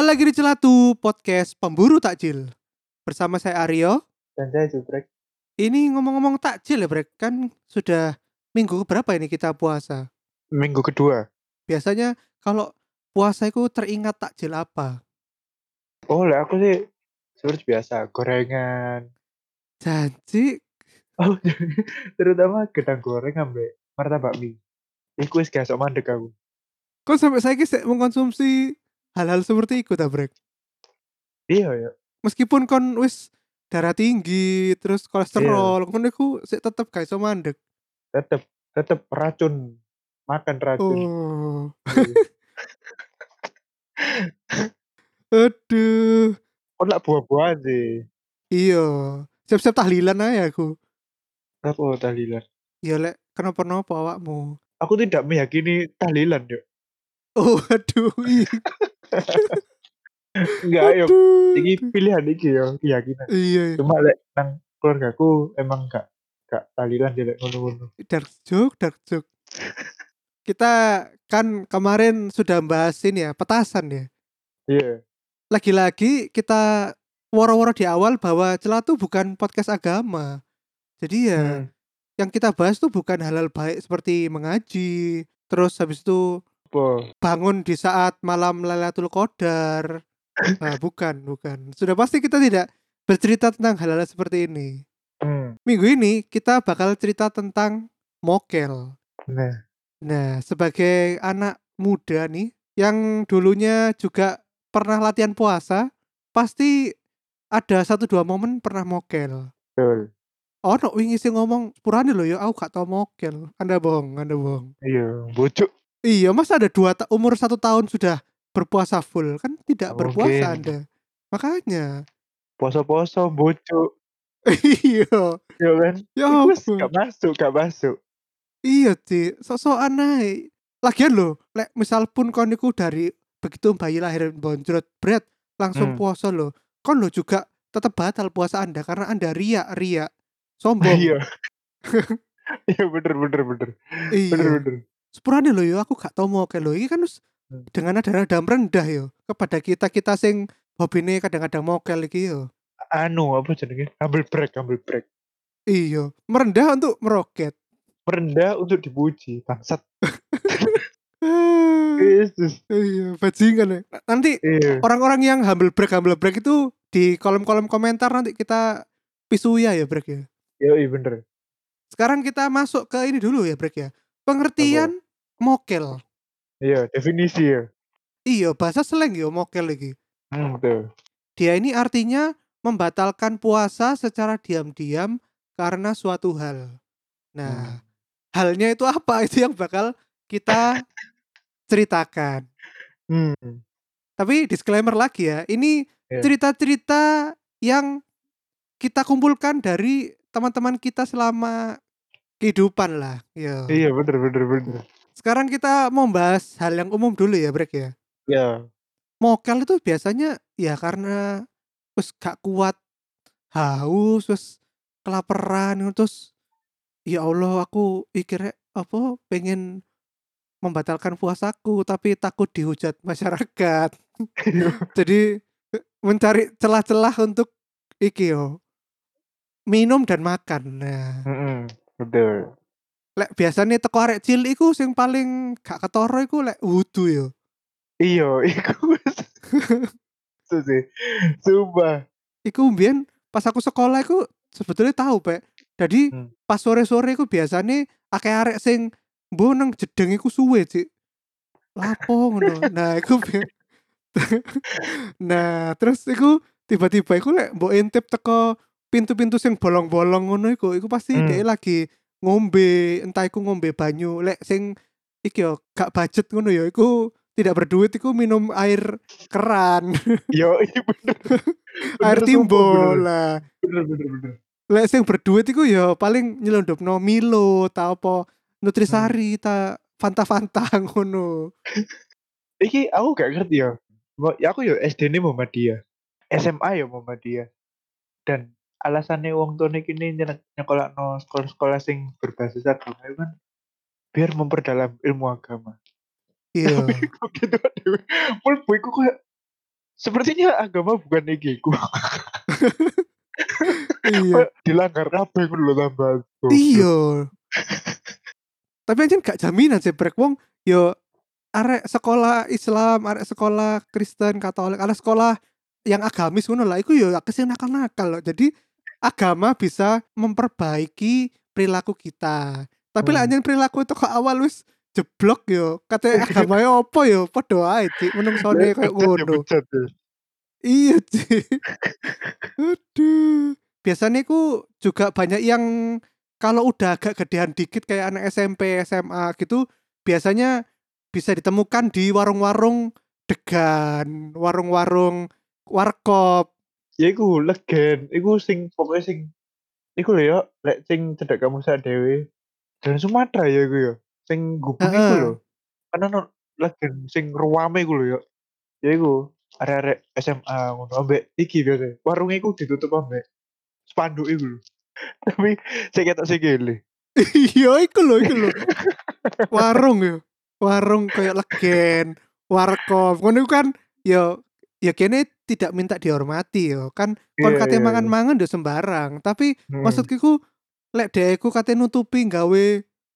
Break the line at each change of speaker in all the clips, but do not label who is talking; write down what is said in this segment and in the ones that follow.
Kembali lagi di Celatu Podcast Pemburu Takjil Bersama saya Aryo
Dan saya jubrek.
Ini ngomong-ngomong takjil ya Brek Kan sudah minggu berapa ini kita puasa
Minggu kedua.
Biasanya kalau puasa itu teringat takjil apa
Oh lah aku sih seperti biasa gorengan.
Janji
Oh terutama gedang goreng ambek martabak mie. Iku wis gak sok mandek aku.
Kok sampai saya kisah mengkonsumsi hal-hal seperti itu tak Brek
Iya ya.
Meskipun kon wis darah tinggi Terus kolesterol Kon itu sih tetep gak iso mandek
Tetep tetep racun makan racun.
Oh
Iya.
Aduh
Oh lah buah-buahan sih.
Iya Siap-siap tahlilan aja aku
Apa tahlilan?
Ya lek kenapa-napa awakmu
Aku tidak meyakini tahlilan yuk.
Oh aduh ih.
Enggak.
Aduh,
Ini pilihan iki yo keyakinan.
Iya
Cuma lek nang keluargaku emang gak gak tahlilan jelek ngono-ngono.
dark joke dark joke Kita kan kemarin sudah bahas ini ya petasan ya
Iya.
Lagi-lagi kita woro-woro di awal bahwa Celatu bukan podcast agama Jadi ya
Hmm.
yang kita bahas tuh bukan hal-hal baik seperti mengaji Terus habis itu
Apa?
bangun di saat malam Lailatul Qadar. Nah, bukan, bukan. Sudah pasti kita tidak bercerita tentang hal-hal seperti ini.
Hmm.
Minggu ini kita bakal cerita tentang mokel.
Nah.
Nah, sebagai anak muda nih yang dulunya juga pernah latihan puasa, pasti ada satu dua momen pernah mokel.
Betul.
Oh, no, wingi sih ngomong purane loh ya, aku gak tau mokel. Anda bohong, Anda bohong.
Iya, bocok.
Iya, masa ada dua ta- umur satu tahun sudah berpuasa full kan tidak
Nggak
berpuasa
mungkin.
anda. Makanya,
Poso-poso bocok.
iya,
Ya kan?
ya
gak masuk, gak masuk.
iya sih, sok-sokan naik. Lagian loh, lek misal pun kon niku dari begitu bayi lahir bonjrot berat langsung
Hmm.
puasa loh, kon lo juga tetap batal puasa anda karena anda riak riak sombong.
Iya. Iya bener bener bener. Bener
iya.
bener.
Sepurane loh yo, aku gak tau mau lo ini kan wis
Hmm.
dengan nada-nada rendah yo kepada kita kita sing hobine kadang-kadang mokel iki yo.
Anu apa jenenge? Ambil break, ambil break.
Iya, merendah untuk meroket.
Merendah untuk dipuji, bangsat. Yesus.
iya, bajingan ya. Nanti
Iya.
orang-orang yang humble break humble break itu di kolom-kolom komentar nanti kita pisuya ya break ya.
Yo, iya bener.
Sekarang kita masuk ke ini dulu ya break ya. Pengertian mokel.
Iya, definisi ya.
Iya, bahasa slang ya mokel lagi.
Hmm, betul.
Dia ini artinya membatalkan puasa secara diam-diam karena suatu hal. Nah, halnya itu apa? Itu yang bakal kita ceritakan.
Hmm.
Tapi disclaimer lagi ya, ini
Iya.
cerita-cerita yang kita kumpulkan dari teman-teman kita selama kehidupan lah. Yo.
Iya bener bener bener.
Sekarang kita mau bahas hal yang umum dulu ya, Brek ya.
Ya.
Mokel itu biasanya ya karena terus gak kuat haus, terus kelaparan, terus ya Allah aku pikir apa pengen membatalkan puasaku tapi takut dihujat masyarakat. Jadi eh, mencari celah-celah untuk iki yo minum dan makan. Nah,
Mm-mm, betul.
lek biasanya teko arek cilik iku sing paling gak ketara iku lek wudu yo.
Iya, iku sih. Sumpah.
Iku mbien pas aku sekolah iku sebetulnya tahu Pak. Jadi
Hmm.
pas sore-sore iku biasanya akeh arek sing mbok nang jedeng iku suwe, Cik. Lapo ngono. Nah, iku Nah, terus iku tiba-tiba iku lek mbok intip teko pintu-pintu sing bolong-bolong ngono iku, iku pasti
Hmm.
dia lagi ngombe, entah iku ngombe banyu. Lek sing iki yo gak budget ngono ya, iku tidak berduit iku minum air keran,
Yo, iya bener.
air
Bener,
timbul lah.
Bener bener bener.
Lek sing berduit iku ya paling nyelundupno Milo ta apa Nutrisari
Hmm.
ta Fanta-Fanta ngono.
Iki aku gak ngerti ya. Mo- Ya aku yo SD ini Muhammadiyah. SMA ya Muhammadiyah. Dan alasannya wong tuane kini nyekolah no sekolah-sekolah sing berbasis agama itu kan biar memperdalam ilmu agama.
Iya.
Gitu. Mulbu iku kayak sepertinya agama bukan ikiku.
Iya.
Dilanggar kabeh ngono lho tambahan. Goblok.
Iya. Tapi anjing gak jaminan sih brek wong yo arek sekolah Islam, arek sekolah Kristen, Katolik, arek sekolah yang agamis ngono lah iku yo ke sini nakal-nakal loh. Jadi agama bisa memperbaiki perilaku kita. Tapi lah
Hmm.
anjing perilaku itu kok awal wis jeblok yo. Katanya agamanya opo yo, padha ae Cik, menungsone kayak
ya,
ngono.
ya.
Iya sih. Aduh. Biasanya ku juga banyak yang kalau udah agak gedean dikit kayak anak SMP, SMA gitu, biasanya bisa ditemukan di warung-warung degan, warung-warung warkop.
Ya iku legen, iku sing pokoknya sing iku lho ya, lek sing cedek kamu sak dhewe. Dan Sumatera ya iku ya. Sing gubeng iku lho. Kan ono legen sing ruame iku lho ya. Ya iku arek-arek SMA ngono ambek iki biasa. Warungnya iku ditutup ambek spanduk iku lho. Tapi sing ketok sikile.
Iya, iku lho, iku lho. Warung yo. Warung kayak legen, warkop. Ngono kan yo ya kene tidak minta dihormati yo. Kan kon
Iya,
kate
iya, iya.
mangan-mangan yo sembarang. Tapi
Hmm.
maksudku ku lek dheweku kate nutupi gawe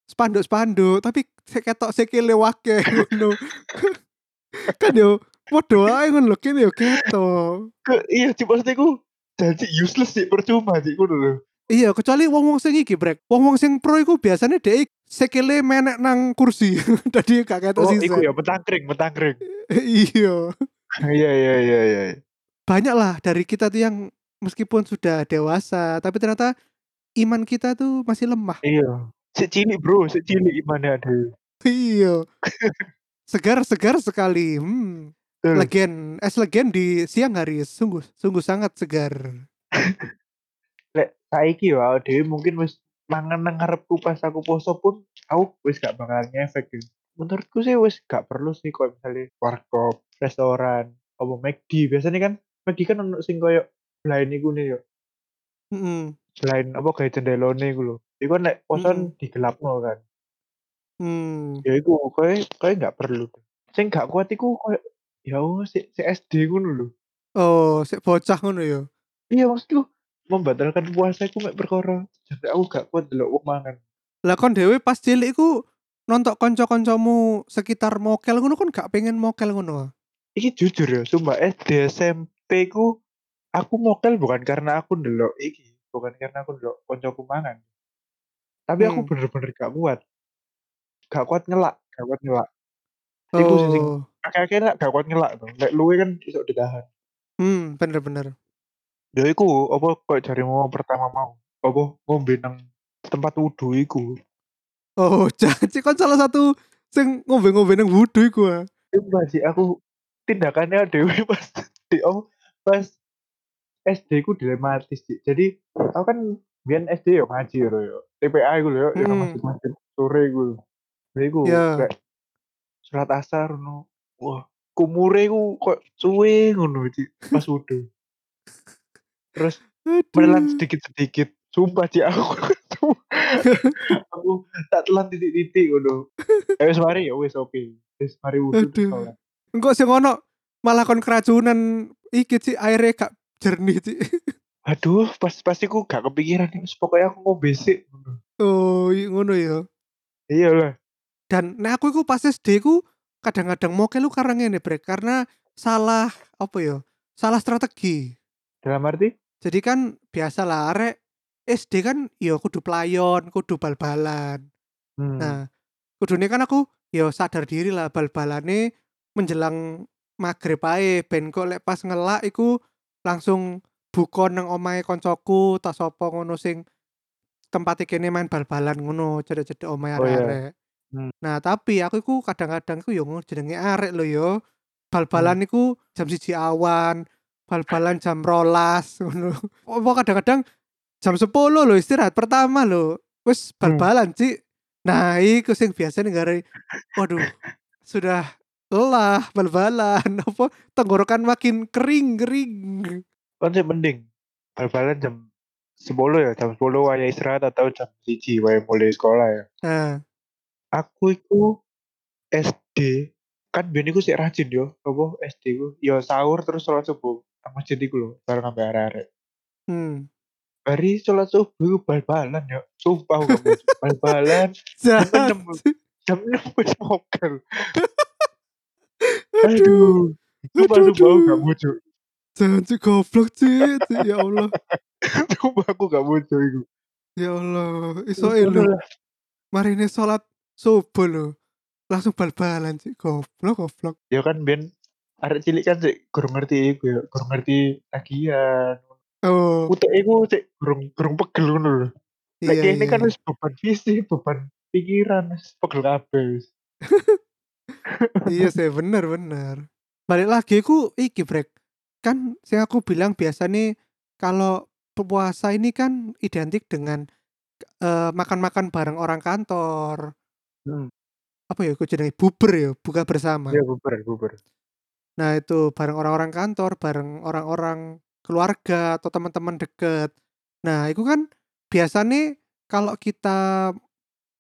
spanduk-spanduk, tapi ketok sikile wake ngono. kan yo padha ae ngono lho kene yo ketok.
Ke iya maksudnya iku jadi useless sih percuma sih ngono lho.
Iya, kecuali wong-wong sing iki, Brek. Wong-wong sing pro iku biasanya dhek sikile menek nang kursi. Dadi gak ketok
Oh, iku ya metangkring, metangkring.
iya.
Iya, iya, iya, iya.
Banyak lah dari kita tuh yang meskipun sudah dewasa, tapi ternyata iman kita tuh masih lemah.
Iya. Sik cilik, Bro, sik cilik imane ada.
Iya. Segar-segar sekali. Hmm.
Betul.
Legen, es legen di siang hari sungguh sungguh sangat segar.
Lek saiki awake dhewe mungkin wis mangan nang ngarepku pas aku poso pun aku wis gak bakal ngefek gitu. Menurutku sih wis gak perlu sih kalau misalnya warkop, restoran, apa McD. Biasanya kan McD kan ono sing koyo blind iku nih yo.
Mm-mm.
Blind apa kayak cendelone iku lho. Iku lek poson
Mm-mm.
digelapno kan.
Hmm.
Ya iku koyo koyo gak perlu. Sing gak kuat iku koyo ya si, si SD ngono lho.
Oh, sik bocah ngono ya.
Iya maksudku membatalkan puasa iku mek perkara sampai aku gak kuat delok wong mangan.
Lah kon dhewe pas cilik iku nontok kanca-kancamu sekitar mokel ngono kon gak pengen mokel ngono.
Iki jujur ya, sumpah SD SMP ku aku mokel bukan karena aku ndelok iki, bukan karena aku ndelok koncoku mangan. Tapi aku
Hmm.
bener-bener gak kuat. Gak kuat ngelak, gak kuat ngelak. Iku sih sing
Oh.
akeh-akeh lek gak kuat ngelak to. Lek luwe kan iso ditahan.
Hmm, bener-bener.
Ya iku apa kok jarimu pertama mau. Apa ngombe nang tempat wudu iku.
Oh, janji kon salah satu sing ngombe-ngombe nang wudu iku. ah.
Sumpah sih aku tindakannya dewe pas di oh, pas SD ku dilematis sih. Jadi aku kan biyen SD yo ngaji yo yo. TPA iku lho yo yo nang
Mm-mm.
masjid-masjid sore. Lha iku
Ya.
kayak sholat asar ngono. Wah, kumure iku kok suwe ngono pas wudu. Terus menelan sedikit-sedikit. Sumpah Ci aku aku tak telan titik-titik ngono. Eh wis mari ya wis oke. Wis mari wudu terus
Aduh.
sholat.
Engko sing ono malah kon keracunan iki sih airnya gak jernih sih.
Aduh, pas pas iku gak kepikiran wis pokoknya aku ngombe sik ngono.
Oh, iya ngono ya.
Iya lah.
Dan nah aku iku pas SD ku kadang-kadang mokel lu karena ngene brek karena salah apa ya? Salah strategi.
Dalam arti?
Jadi kan biasalah arek SD kan ya kudu playon, kudu bal-balan.
Hmm.
Nah, kudune kan aku ya sadar diri lah bal-balane menjelang maghrib ae ben kok lek pas ngelak iku langsung buka nang omahe koncoku ta sapa ngono sing tempat kene main bal-balan ngono cedek-cedek omahe
Oh, iya.
arek-arek.
Hmm.
Nah, tapi aku iku kadang-kadang iku yo ngono jenenge arek lho yo.
Hmm.
Bal-balan iku jam siji awan, bal-balan jam rolas ngono. Apa kadang-kadang jam 10 lho istirahat pertama lho. Wis
Hmm.
bal-balan, Cik. Nah, iku sing biasanya gare waduh, sudah lelah bal-balan apa tenggorokan makin kering-kering.
Kan sih mending bal-balan jam 10 ya, jam 10 waya istirahat atau jam 1 waya mulai sekolah ya.
Nah,
Aku iku SD kan biyen iku sik rajin yo, apa SD ku, yo sahur terus sholat subuh masjid iku lho, bareng ambek arek-arek.
Mmm.
Mari sholat subuh bal-balan yo, sumpah bohong, bal-balan jam
Jahat
6
sih.
jam 6 wis mokel.
Aduh.
Sumpah sumpah aku gak Cuk.
Jangan Cuk, goblok Cuk, ya Allah.
Sumpah aku gak Cuk iku.
Ya Allah,
ngono
lho, marine sholat subuh lho, langsung bal-balan Cuk, goblok goblok.
Ya kan biyen arek cilik kan sik gurung ngerti iku yo, gurung ngerti tagihan.
Oh.
Uteke iku sik gurung gurung pegel ngono lho. Lek
Iya
kene
iya
kan
iya.
wis beban fisik, beban pikiran, wis pegel kabeh wis.
Iya sih, bener bener. Balik lagi ku iki Brek, kan sing aku bilang biasane kalau puasa ini kan identik dengan, eee, makan-makan bareng orang kantor.
Mhm.
Apa ya iku jenenge, buber ya, buka
Iya
bersama.
bubar bubar.
Nah itu bareng orang-orang kantor, bareng orang-orang keluarga atau teman-teman deket. Nah itu kan biasane kalau kita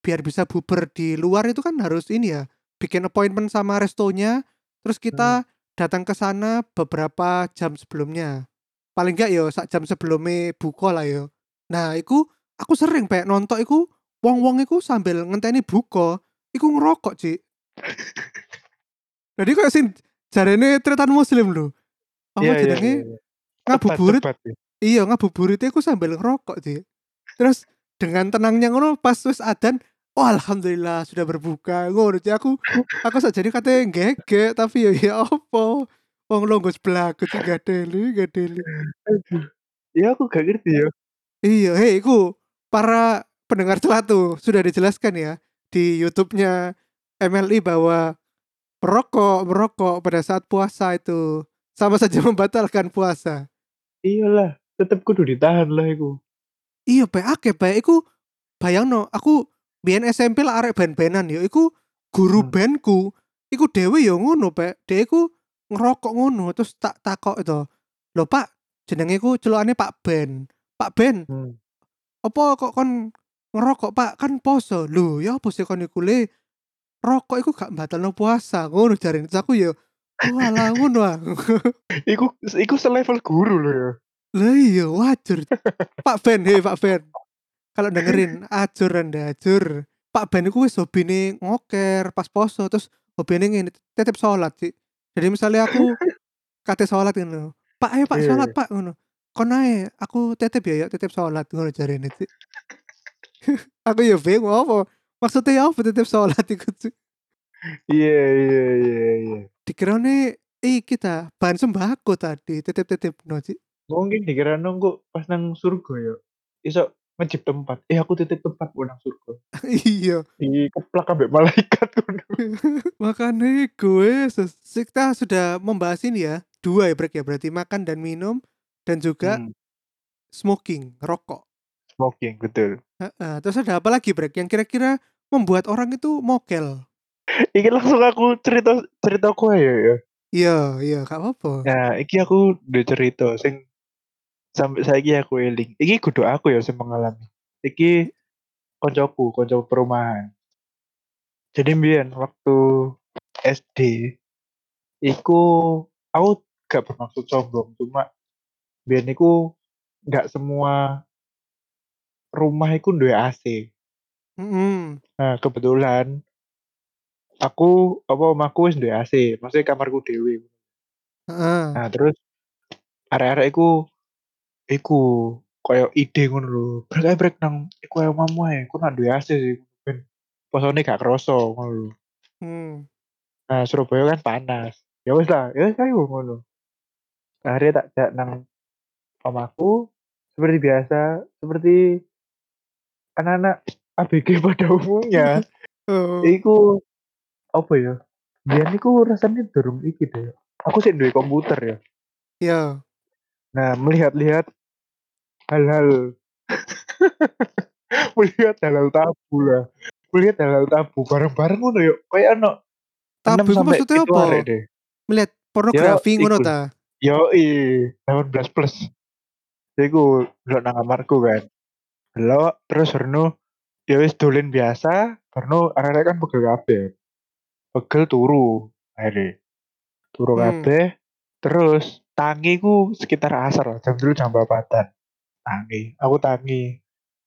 biar bisa buber di luar itu kan harus ini ya, bikin appointment sama restonya, terus kita datang ke sana beberapa jam sebelumnya. Paling enggak yo sak jam sebelumnya buka lah yo. Nah iku aku sering Pek nonton iku wong-wong iku sambil ngenteni buka, iku ngerokok Cik. Jadi kayak sing jarene tretan muslim.
Iya
Apa
iya iya
jenenge,
iya. Tebat
ngabuburit
tebat ya.
iya ngabuburitnya iku sambil ngerokok Cik. Terus dengan tenangnya ngono pas wis adzan, "Oh alhamdulillah sudah berbuka," ngono. Aku aku sakjane kate nggegek tapi ya ya apa, wong longgo sebelaku Cik gadeli gadeli.
Aduh, ya aku gak ngerti ya.
Iya, hei iku para pendengar celatu, sudah dijelaskan ya di YouTube-nya MLI bahwa merokok merokok pada saat puasa itu sama saja membatalkan puasa.
Iyalah, tetep kudu ditahan lah iku.
Iya Pek, akeh Pek, iku bayangno aku biyen SMP lah arek band-bandan ya iku guru
Hmm.
bandku iku dhewe ya ngono Pek, dhek iku ngerokok ngono terus tak takok itu, "Lho Pak, jenenge ku celukane Pak Ben, Pak Ben,
Hmm.
apa kok kon ngerokok Pak? Kan poso." "Lho ya apa sih kon iku Le, rokok iku gak mbatalno puasa," ngono. Terus aku ya, "Oalah ngono ah."
Iku iku selevel guru loh ya.
Lah iya wajar. Pak Ben, hei Pak Ben, kalau dengerin ajur Anda, ajur. Pak Ben iku wis hobine ngoker pas poso, terus hobine ngene, titip sholat Cik. Jadi misalnya aku kate sholat ngono, "Pak ayo Pak sholat
iya.
Pak," ngono. "Kon ae, aku titip ya, yok titip sholat," ngono jarine Cik. Aku ya bingung apa, maksudnya apa titip sholat iku Cik?
Iya iya iya iya.
Dikirane iki ta, bahan sembako tadi, titip-titipno Cik.
Mungkin dikira nunggu pas nang surga ya. Iso ngejip tempat, "Eh aku titip tempat bu nang surga."
Iya.
Dikeplak ambek malaikat.
Makanya wis, kita sudah membahas ini ya, 2 ya Brek ya, berarti makan dan minum dan juga
Hmm.
smoking, ngerokok.
Smoking, betul.
Heeh, terus ada apa lagi Brek yang kira-kira membuat orang itu mokel?
Iki langsung aku cerita ceritaku ae ya ya.
Iya iya, gak apa-apa.
Nah, iki aku duwe cerita sing sampai saiki aku eling. Iki kudu aku ya sing mengalami. Iki koncoku, konco perumahan. Jadi mbiyen waktu SD iku aku gak bermaksud sombong, cuma mbiyen iku gak semua rumah iku duwe AC.
Mhm.
Nah, kebetulan aku apa omahku wis duwe AC, maksudnya kamarku dhewe.
Heeh.
Nah, terus arek-arek iku iku koyo ide ngono lho, "Brek brek nang iku ae omahmu ae, ku nak duwe AC sih ben posone gak kroso," ngono lho.
Mmm.
Nah, Surabaya kan panas. Ya wis lah, ya wis ayo ngono. Akhirnya tak jak nang omahku seperti biasa, seperti anak-anak ABG pada umumnya.
Oh.
Iku apa ya, biyen iku rasane durung iki deh, aku sik duwe komputer ya.
Iya.
Nah, melihat-lihat hal-hal melihat hal-hal tabu lah, melihat hal-hal tabu bareng-bareng ngono yo, kayak ono 6
Tabu
sampai
maksudnya
7 arek
apa?
deh.
Melihat
Ya
pornografi ngono ta?
yoi 18+. Iku ndelok nang kamarku kan. Delok terus barno ya wis dolen biasa, barno arek-arek kan pegel kabeh. Pegel turu. akhirnya turu
Hmm.
kabeh terus tangi ku sekitar asar jam dulu jam babatan tangi aku tangi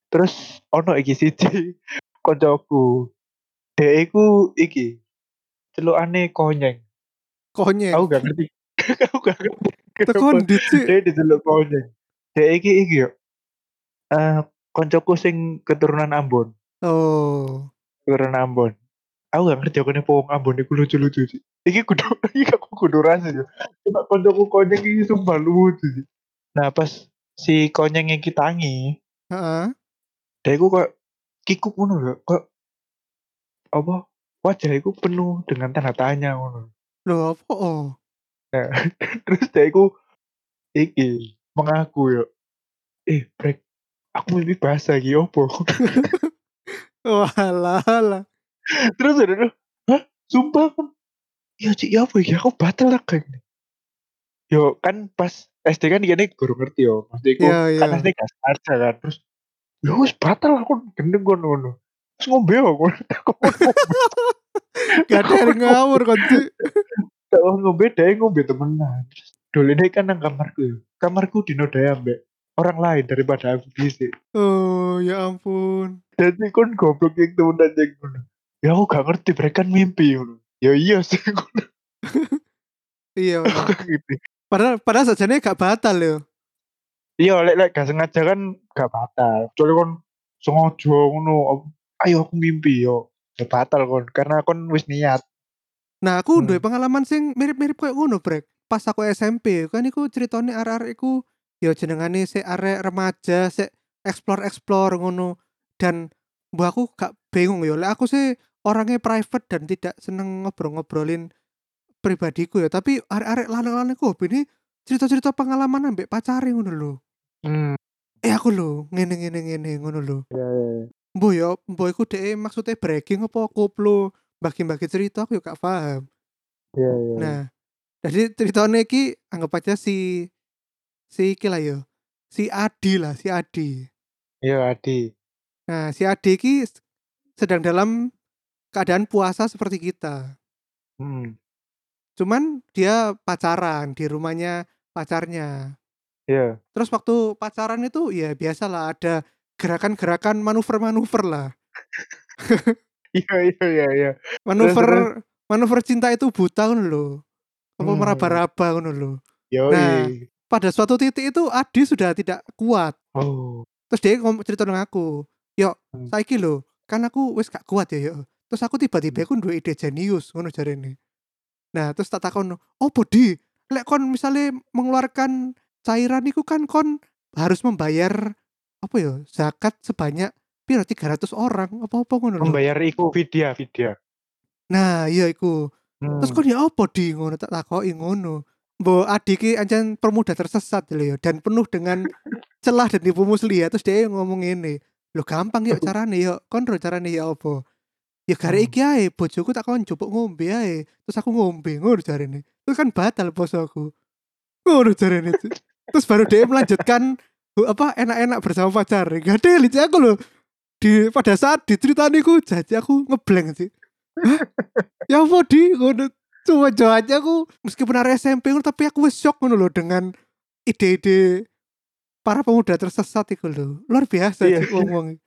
terus ono iki siji koncoku dek iku iki celukane konyeng
Konyeng.
aku gak ngerti aku gak ngerti
Teko
kenapa
ndi, Cik?
dia diceluk konyeng dek iki iki yo eh koncoku sing keturunan Ambon
Oh.
keturunan Ambon aku gak ngerti aku nih wong Ambon iku lucu-lucu sih iki kudu iki aku kudu rasa yo cuma koncoku konyeng iki sumpah lucu sih nah pas si konyeng iki tangi
Heeh.
dia iku kok kikuk ngono lho kok apa wajah iku penuh dengan tanda tanya ngono
Loh, apa? Oh.
nah terus dia iku iki mengaku yo eh brek aku mimpi bahasa iki opo
Walah, lah.
terus ada tuh hah? Sumpah kan ya cik ya apa iki? Aku batal lah gini yo kan pas SD kan gini guru ngerti yo. Maksudnya iku
Iya,
kan
iya.
SD gak aja kan terus ya wis batal aku gendeng ngono ngono terus ngombe aku. Aku
Gak ada yang ngawur kon, Cik.
Kalau ngombe dia ngombe temenan. Dulu ini kan nang kamarku ya. Kamarku dinodai ambek orang lain daripada aku sih.
Oh, ya ampun.
Jadi kon goblok yang temenan yang ngono. Ya aku gak ngerti mereka kan mimpi ngono. Ya iya sih ngono
Iya,
gitu.
Padahal padahal sajane gak batal yo.
Iya lek lek gak sengaja kan gak batal. Kecuali kon sengaja ngono. Ayo aku mimpi yo. Ya batal kon karena kon wis niat.
Nah, aku
Hmm.
duwe pengalaman sing mirip-mirip kayak ngono, Brek. Pas aku SMP, kan iku ceritane arek-arek iku ya jenengane sik arek remaja, sik explore-explore ngono. Dan mbak aku gak bingung ya, lek aku sih orangnya private dan tidak seneng ngobrol-ngobrolin pribadiku ya, tapi arek-arek lanang-lanang iku ini cerita-cerita pengalaman ambek pacare ngono lho.
Hmm.
Eh aku lho, ngene ngene ngene ngono lho.
Ya, ya.
Mbok ya, mbok iku dhek maksudnya bragging apa koplo, bagi-bagi cerita aku ya gak paham.
Ya, ya.
Nah, jadi ceritanya iki anggap aja si si iki lah yo. Si Adi lah, si Adi.
Iya, Adi.
Nah, si Adi iki s- sedang dalam keadaan puasa seperti kita.
Hmm.
Cuman dia pacaran di rumahnya pacarnya.
Iya.
Terus waktu pacaran itu ya biasalah ada gerakan-gerakan manuver-manuver lah.
Iya, iya, iya, iya.
Manuver manuver cinta itu buta ngono lho. Apa
Hmm.
meraba-raba lho.
Yoi.
Nah. Pada suatu titik itu Adi sudah tidak kuat.
Oh.
Terus dia ngomong cerita dengan aku, "Yo,
Hmm.
saiki lho, kan aku wis gak kuat ya, yo." Terus aku tiba-tiba aku duwe ide jenius ngono jarene. Nah, terus tak takon, "Opo, Di? Lek kon misalnya mengeluarkan cairan iku kan kon harus membayar apa ya, zakat sebanyak piro 300 orang apa-apa ngono lho."
Membayar iku vidya, vidya.
Nah, iya iku.
Hmm.
Terus kon ya apa, Di? Ngono tak takoki ngono. Mbok adik ki ancen pemuda tersesat lho ya dan penuh dengan celah dan tipu muslihat terus dia ngomong ngene. Lho gampang yuk carane yuk. Kon ro carane ya apa? Ya gara
Hmm.
iki ae bojoku tak kon njupuk ngombe ae. Terus aku ngombe ngono jarene. Terus kan batal posoku. Ngono jarene. Terus baru dia melanjutkan apa enak-enak bersama pacar. Gak ada lucu aku loh. Di pada saat diceritani ku jadi aku ngeblank sih. Hah? ya apa di ngono cuma jawabannya aku meskipun area SMP tapi aku shock ngono loh dengan ide-ide para pemuda tersesat itu loh luar biasa
Iya.
wong-wong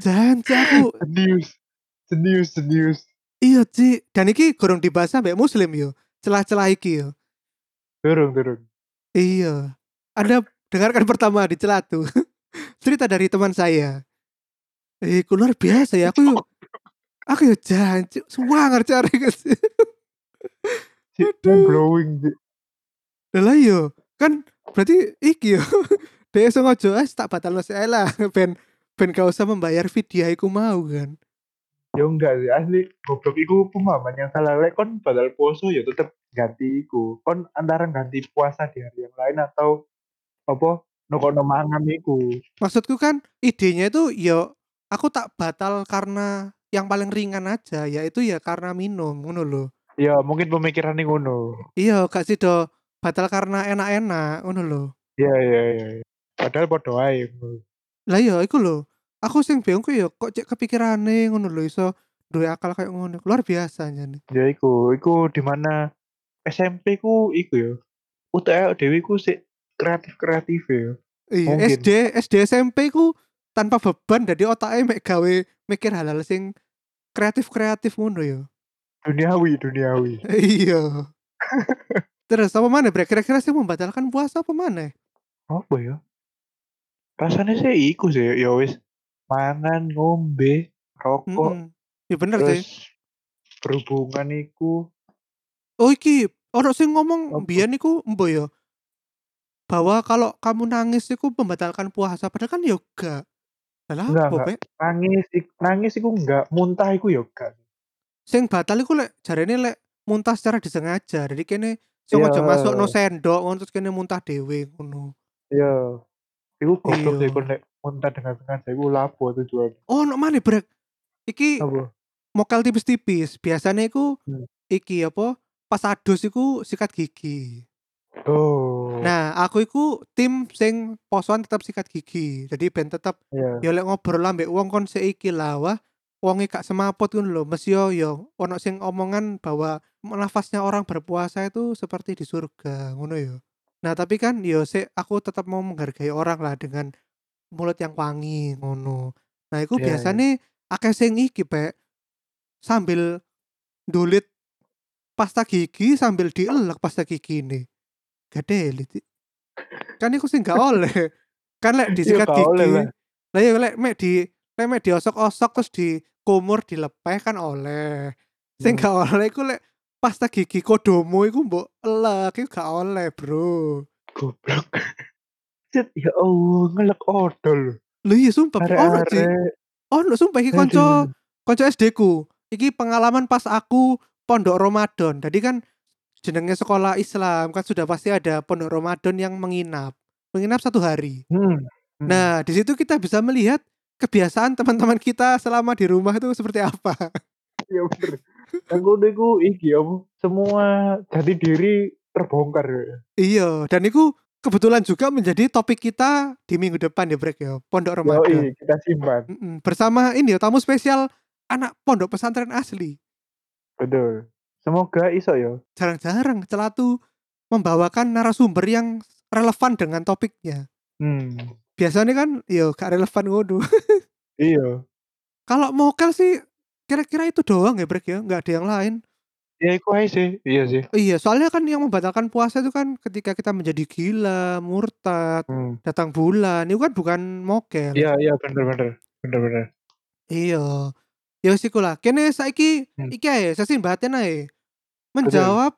jangan aku.
Jenius. Jenius, jenius.
iya sih dan iki gorong dibahas sampai muslim yo. Celah-celah iki yo.
Turun, turun.
iya. Anda dengarkan pertama di celatu. Cerita dari teman saya. Eh luar biasa ya. Aku yo aku yo jangan suwangar cari sih
Cik, blowing, Cik.
lah yo kan berarti iki yo dia sengaja eh tak batal saya lah ben ben gak usah membayar vidya iku mau kan
Ya enggak sih, asli goblok iku pemahaman yang salah. Lek kon badal poso ya tetep ganti iku. Kon antara ganti puasa di hari yang lain atau apa nokono mangan iku.
maksudku kan idenya itu yo aku tak batal karena yang paling ringan aja yaitu ya karena minum ngono loh
Ya mungkin pemikiran ngono.
iya gak sih do batal karena enak-enak ngono loh
Iya, iya, iya. iya. Padahal podo ae.
lah iya iku loh aku sing bingung ku ya kok cek kepikirane ngono loh iso duwe akal kayak ngono, luar biasa anjene.
Ya iku, iku di mana SMP ku iku ya, UTS dhewe iku sik kreatif-kreatif ya,
Iya. SD SD, SMP ku tanpa beban dadi otake mek gawe mikir hal-hal sing kreatif-kreatif ngono ya.
Duniawi duniawi.
Iya. Terus apa maneh Brek, kira-kira sing membatalkan puasa apa maneh?
Apa ya? Rasane sih iku sih, ya wis mangan, ngombe, rokok,
Mhm, ya bener sih.
terus berhubungan iku
Oh iki, ono sing ngomong
Apa?
mbiyen iku mbo ya bahwa kalau kamu nangis iku membatalkan puasa, padahal kan ya gak. Lah
Enggak enggak,
Pek?
nangis ik nangis iku enggak, muntah iku ya gak.
Sing batal iku lek jarene lek muntah secara disengaja, jadi kene sing
Iya,
aja masukno
heeh.
sendok ngono terus kene muntah dhewe ngono.
Iya, iku goblok sih
Iya.
kon nek muntah dengan sengaja iku lapo tujuane.
Ono maneh Brek, iki
Apa?
mokel tipis-tipis, biasane iku
Hmm.
iki apa, pas adus iku sikat gigi.
Oh.
Nah, aku iku tim sing posoan tetep sikat gigi, jadi ben tetep
Iya.
ya lek ngobrol ambek wong kon sik iki lah, wah wonge gak semaput ngono lho, yo yo ono sing omongan bahwa nafasnya orang berpuasa itu seperti di surga, ngono yo. Nah, tapi kan yo sik aku tetep mau menghargai orang lah dengan mulut yang wangi, ngono. Nah, iku
Iya iya.
biasane akeh sing iki, Pek, sambil ndulit pasta gigi sambil dielek pasta gigine. Gadelit i kan iku sing gak oleh, kan lek
Ya
disikat gigi
lah.
ya lek mek di lek mek diosok-osok terus dikumur, dilepeh kan oleh. Sing
Hmm.
gak oleh iku lek pasta gigi Kodomo iku mbok elek, iku gak oleh, Bro.
Goblok. Set ya Allah, ngelek odol lho.
Iya sumpah, ono
Arek-arek
ono sumpah iki kanca kanca SD-ku. Iki pengalaman pas aku pondok Ramadan. Jadi kan jenenge sekolah Islam kan sudah pasti ada pondok Ramadan yang menginap, menginap 1 hari.
Mhm mhm.
Nah, di situ kita bisa melihat kebiasaan teman-teman kita selama di rumah itu seperti apa.
Iya bener, yang ngono iku iki semua jati diri terbongkar ya.
Iya, dan iku kebetulan juga menjadi topik kita di minggu depan ya, Brek, ya, pondok Ramadan.
Yoi, kita simpan.
Bersama ini ya tamu spesial anak pondok pesantren asli.
Betul, semoga iso ya.
Jarang-jarang Celatu membawakan narasumber yang relevan dengan topiknya.
Hmm.
Biasanya kan yo gak relevan ngono.
Iya.
Kalau mokel sih kira-kira itu doang ya, Brek, ya, nggak ada yang lain.
Ya iku ae sih, iya sih.
Iya, soalnya kan yang membatalkan puasa itu kan ketika kita menjadi gila, murtad,
Hmm.
datang bulan, itu kan bukan mokel.
Iya iya, bener bener.
Iya, ya wis iku lah, kene saiki
Hmm.
iki ae sesi mbaten ae. Menjawab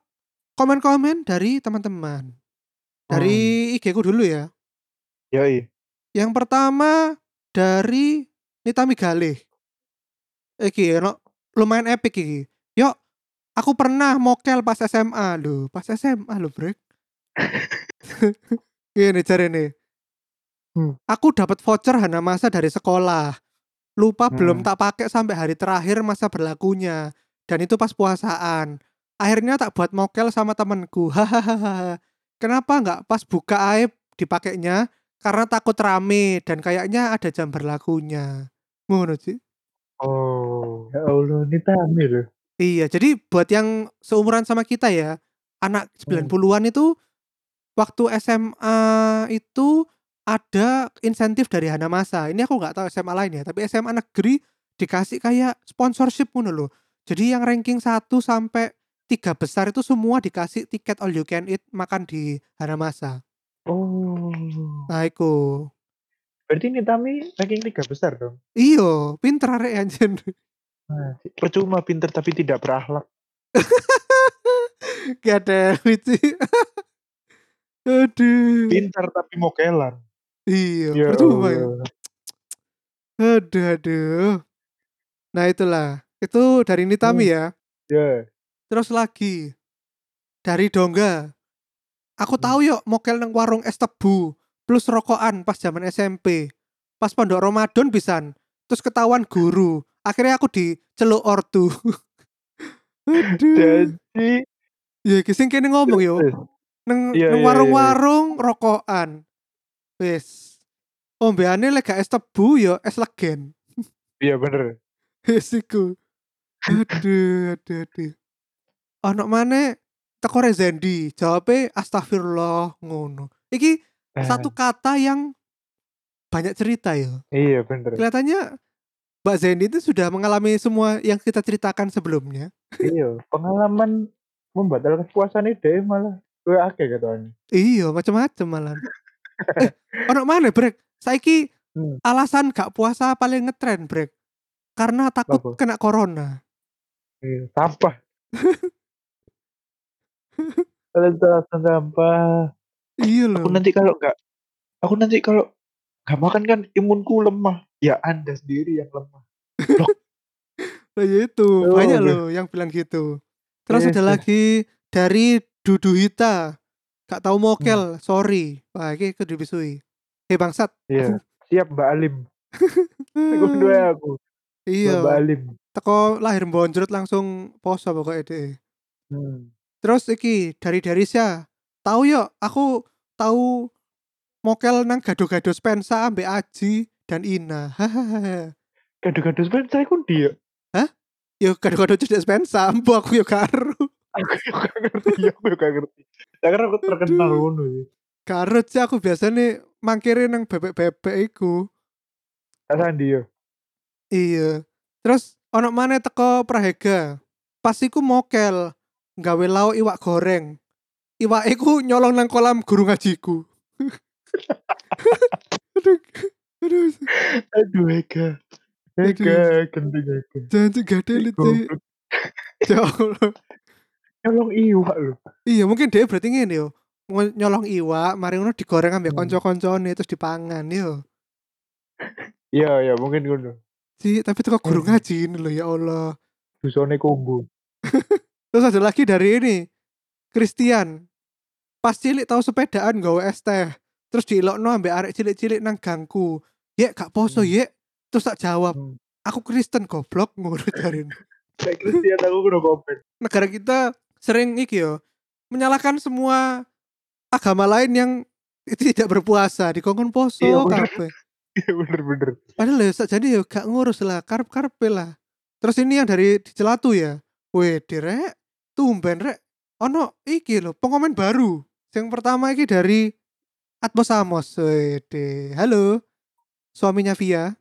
komen-komen dari teman-teman.
Hmm.
Dari IG ku dulu ya.
Yoi.
Yang pertama dari Nita Migalih. Iki ono lumayan epic iki. "Yok, aku pernah mokel pas SMA." Loh, pas SMA loh, Brek. Ngene jarene.
Hmm.
"Aku dapat voucher Hanamasa dari sekolah. Lupa belum
Hmm.
tak pakai sampai hari terakhir masa berlakunya, dan itu pas puasaan. Akhirnya tak buat mokel sama temenku. Hahaha. Kenapa nggak pas buka ae dipakainya? Karena takut rame dan kayaknya ada jam berlakunya." Ngono, Ci.
Oh, ya Allah, Nita hamil loh.
Iya, jadi buat yang seumuran sama kita ya, anak
Hmm.
90-an itu waktu SMA itu ada insentif dari Hanamasa. Ini aku nggak tahu SMA lain ya, tapi SMA negeri dikasih kayak sponsorship ngono loh. Jadi yang ranking 1 sampai 3 besar itu semua dikasih tiket all you can eat makan di Hanamasa.
Oh.
Nah iku.
Berarti Nitami ranking 3 besar dong?
Iya, pinter arek anjen.
Nah, percuma pinter tapi tidak berakhlak.
Gadelit sih. Aduh.
Pintar tapi mokelan.
Iya,
Ya
percuma ya. Aduh aduh. Nah itulah, itu dari Nitami
Hmm.
ya.
Ya.
Terus lagi, dari Dongga. "Aku
Hmm.
tahu yok mokel nang warung es tebu, plus rokokan pas zaman SMP. Pas pondok Ramadan pisan, terus ketahuan guru. Akhirnya aku diceluk ortu." Aduh.
Jadi
Ya sing kene ngomong yo, nang
Iya
nang
iya iya
warung-warung rokokan. Wis. Ombeane lek es tebu ya es legen.
Iya bener.
Wis iku. Aduh aduh aduh. Ono maneh teko Rezendi, jawabe astagfirullah ngono. Iki satu
Nah,
kata yang banyak cerita ya.
iya bener.
Kelihatannya Mbak Zeni itu sudah mengalami semua yang kita ceritakan sebelumnya.
Iya, pengalaman membatalkan puasane dhewe malah luwih akeh ketone.
Iya, macam-macam malahan. Eh, ono maneh Brek, saiki
Hmm,
alasan gak puasa paling ngetren Brek, karena takut kena corona.
Iya, sampah. Alasan sampah.
Iya
Aku
loh.
nanti kalau nggak aku nanti kalau nggak makan kan imunku lemah. Ya Anda sendiri yang lemah.
Lah ya itu, banyak
aduh.
loh yang bilang gitu. Terus ada
Yes, yes.
lagi dari Duduhita, gak tahu
Hmm,
mokel, sorry. Wah, iki kudu dibisui. Hei bangsat.
iya. Siap Mbak Alim. Ngono ae aku. Mbak Mbak
Iya,
Alim.
teko lahir bonjrut langsung poso pokoknya deh.
Hmm.
Terus iki dari Darisya, tahu yo aku tahu mokel nang gado-gado Spensa ambek Aji dan Ina.
Gado-gado Spencer iku ndi ya?
Hah? Yo gado-gado cedek Spensa, ambo aku yo karo.
Aku juga gak ngerti, aku juga gak ngerti. Ya karena aku terkenal ngono sih.
Karo sih aku biasanya mangkire nang bebek-bebek iku.
Tak sandi yo.
Iya. Terus ono maneh teko Prahega. Pas iku mokel gawe lauk iwak goreng. Iwak iku nyolong nang kolam guru ngajiku. aduh, aduh,
Aduh, gendeng
jangan
goblok.
Ya Allah.
Nyolong iwak lho.
Iya mungkin dia berarti ngene yo. Nyolong iwak, mari ngono digoreng ambek
Hmm.
kanca-kancane terus dipangan yo.
Iya, ya mungkin ngono.
Sih, tapi teko guru
Hmm.
ngaji ini loh ya Allah.
Dusone kumbu.
Terus ada lagi dari ini. Christian. Pas cilik tahu sepedaan gawe es teh. Terus diilokno ambek arek cilik-cilik nang gangku. Yek gak poso
Hmm.
yek. Terus tak jawab,
Hmm.
aku Kristen goblok ngono jarin.
Kayak Christian aku kudu komen.
Negara kita sering iki yo menyalahkan semua agama lain yang tidak berpuasa dikongkon poso
Iya, bener.
kabeh.
Iya bener-bener.
Padahal ya jadi ya gak ngurus lah, karep-karep lah. Terus ini yang dari di Celatu ya. Weh, direk, tumben rek. Ono iki lho, pengkomen baru. Yang pertama iki dari Atmos Amos. Wede. Halo. Suaminya Via.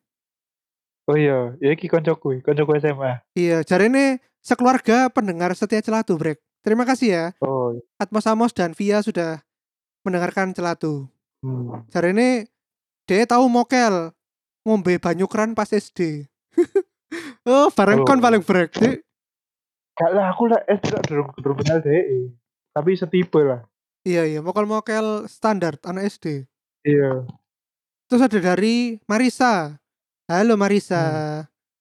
Oh iya, ya iki koncoku, koncoku SMA.
Iya, jarene sekeluarga pendengar setia Celatu, Brek. Terima kasih ya.
Oh,
Atmos Amos dan Via sudah mendengarkan Celatu.
hmm.
Jarene dia tahu mokel ngombe banyu keran pas SD. oh, bareng kon
Oh.
paling brek. Dik.
Gak lah, aku lah tak durung durung kenal DE. Tapi setipe lah.
Iya iya, mokel-mokel standar anak SD.
Iya.
Terus ada dari Marisa. Halo Marisa.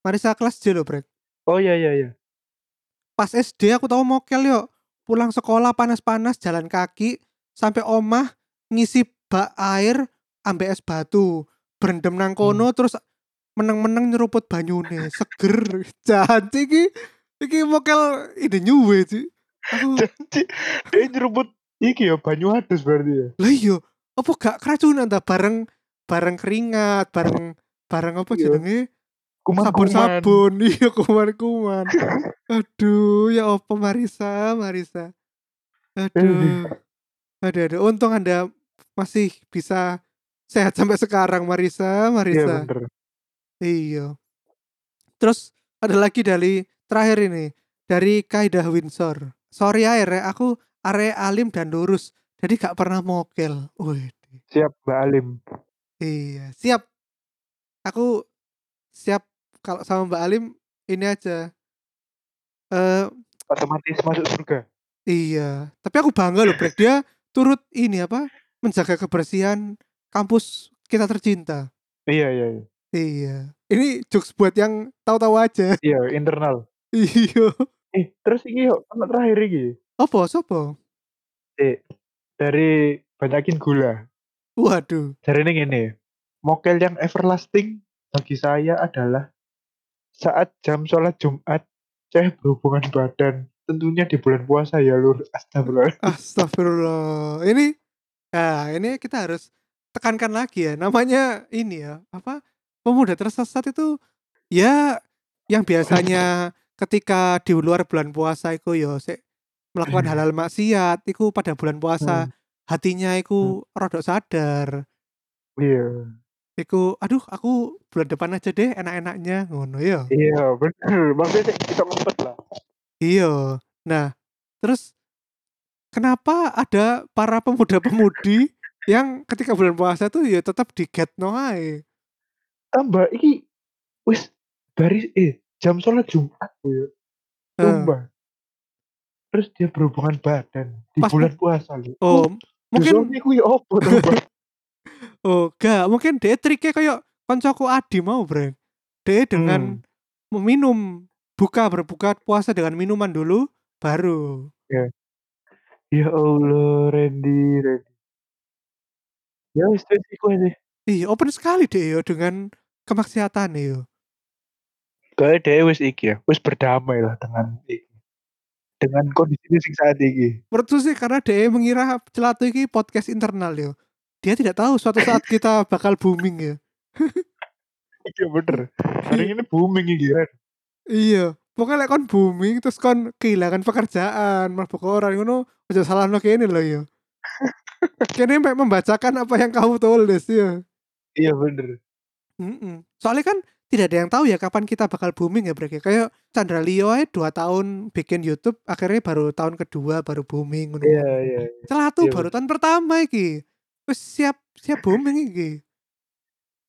Marisa kelas J loh, Brek.
Oh iya iya iya.
Pas SD aku tahu mokel yuk. Pulang sekolah panas-panas jalan kaki sampai omah ngisi bak air ambek es batu. Berendam nang kono terus meneng-meneng nyeruput banyune, seger. Janji iki iki mokel ide nyuwe sih. Aku
Dia nyeruput iki ya banyu adus berarti ya.
lah iya, apa gak keracunan ta bareng bareng keringat, bareng bareng apa
Iya.
jenenge?
Kuman-kuman.
sabun-sabun iya kuman-kuman aduh ya apa Marisa Marisa aduh aduh aduh untung anda masih bisa sehat sampai sekarang Marisa
Iya
Marisa
bener.
iya terus ada lagi dari terakhir ini dari Kaidah Windsor sorry air ya aku are alim dan lurus jadi gak pernah mokel Wih,
Siap Mbak Alim.
iya siap aku siap kalau sama Mbak Alim ini aja eh
Otomatis masuk surga.
Iya, tapi aku bangga loh, Brek. Dia turut ini apa? Menjaga kebersihan kampus kita tercinta.
Iya iya iya.
Iya. Ini jokes buat yang tahu-tahu aja.
Iya, internal.
Iya.
Eh, terus iki anak terakhir iki.
Apa? Sopo?
Eh, dari banyakin gula.
Waduh.
Dari ini gini, mokel yang everlasting bagi saya adalah saat jam sholat Jumat saya berhubungan badan tentunya di bulan puasa ya lur astagfirullah
Astagfirullah. Ini nah, ini kita harus tekankan lagi ya. Namanya ini ya, apa? Pemuda tersesat itu ya yang biasanya ketika di luar bulan puasa iku yo sik melakukan halal maksiat iku pada bulan puasa
Hmm.
hatinya iku rodok sadar
Iya.
iku aduh aku bulan depan aja deh enak-enaknya ngono ya
Iya, bener. Maksudnya kita ngempet lah.
iya nah terus kenapa ada para pemuda-pemudi yang ketika bulan puasa tuh ya tetap di get no ae
Tambah iki wis baris eh jam sholat Jumat tuh ya.
Eh,
Sumpah. Terus dia berhubungan badan di
Pas
bulan puasa lho.
oh mungkin
kuwi opo tambah.
oh gak mungkin dia triknya kayak koncoku Adi mau bre dia dengan meminum buka berbuka puasa dengan minuman dulu baru
Ya Allah, Randy, Randy. Ya wis wis iku aja.
Iya, open sekali deh yo dengan kemaksiatan yo.
Kayak dia wis iki ya, wis berdamai lah dengan iki. Dengan kondisi sing saat iki.
Menurutku sih karena dia mengira celatu ini podcast internal yo. Dia tidak tahu suatu saat kita bakal booming ya.
Iya bener. Hari ini booming iki kan.
Iya, pokoknya kon booming terus kon kehilangan pekerjaan, mabuk orang ngono, aja salah no kene loh yo. Kene mek membacakan apa yang kamu tulis ya.
Iya bener.
Mm-mm. Soalnya kan tidak ada yang tahu ya kapan kita bakal booming ya Brek. ya. Kayak Chandra Leo aja 2 tahun bikin YouTube, akhirnya baru tahun kedua baru booming ngono.
Iya iya.
Celatu
Iya,
baru tahun pertama iki. Wis siap siap booming iki.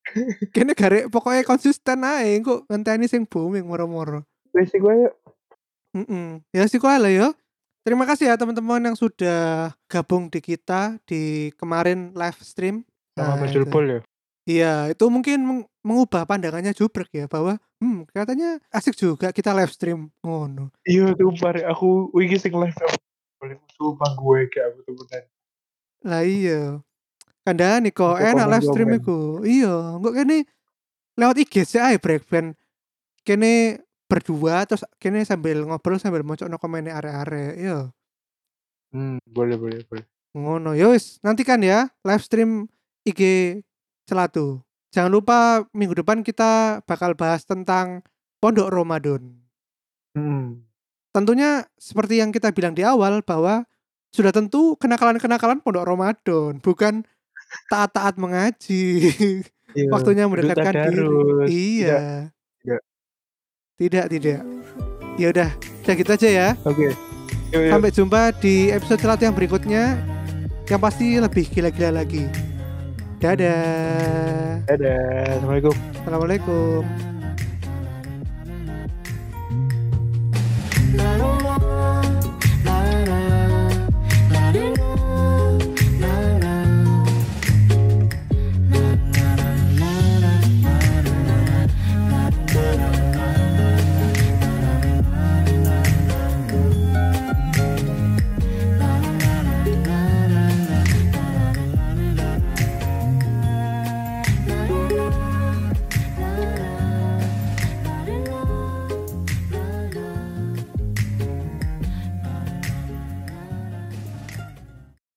Kene garek pokoknya konsisten ae kok ngenteni sing booming moro-moro.
Wis iku aja.
Mm-mm. Ya sih kok lah ya. Terima kasih ya teman-teman yang sudah gabung di kita di kemarin live stream.
Sama
Nah,
Mas. Pol ya.
Iya, itu mungkin meng- mengubah pandangannya Jubrek ya bahwa hmm katanya asik juga kita live stream ngono.
Iya sumpah aku iki sing live. Boleh sumpah gue kayak aku temenan.
Lah iya. Kandhani kok enak live stream iku. Iya, kok kene lewat IG sih ae break ben kene berdua terus kene sambil ngobrol sambil mocokno komen are-are. Iya,
Hmm, boleh boleh boleh.
ngono. Ya wis, nantikan ya live stream IG Celatu. Jangan lupa minggu depan kita bakal bahas tentang Pondok Ramadan.
Hmm.
Tentunya seperti yang kita bilang di awal bahwa sudah tentu kenakalan-kenakalan Pondok Ramadan, bukan taat-taat mengaji.
Iya.
Waktunya mendekatkan diri. Iya.
Tidak.
Tidak, tidak. Ya udah, udah gitu aja ya.
Oke. Yuk, yuk.
Sampai jumpa di episode celatu yang berikutnya yang pasti lebih gila-gila lagi. Dadah.
Dadah. Assalamualaikum.
Assalamualaikum.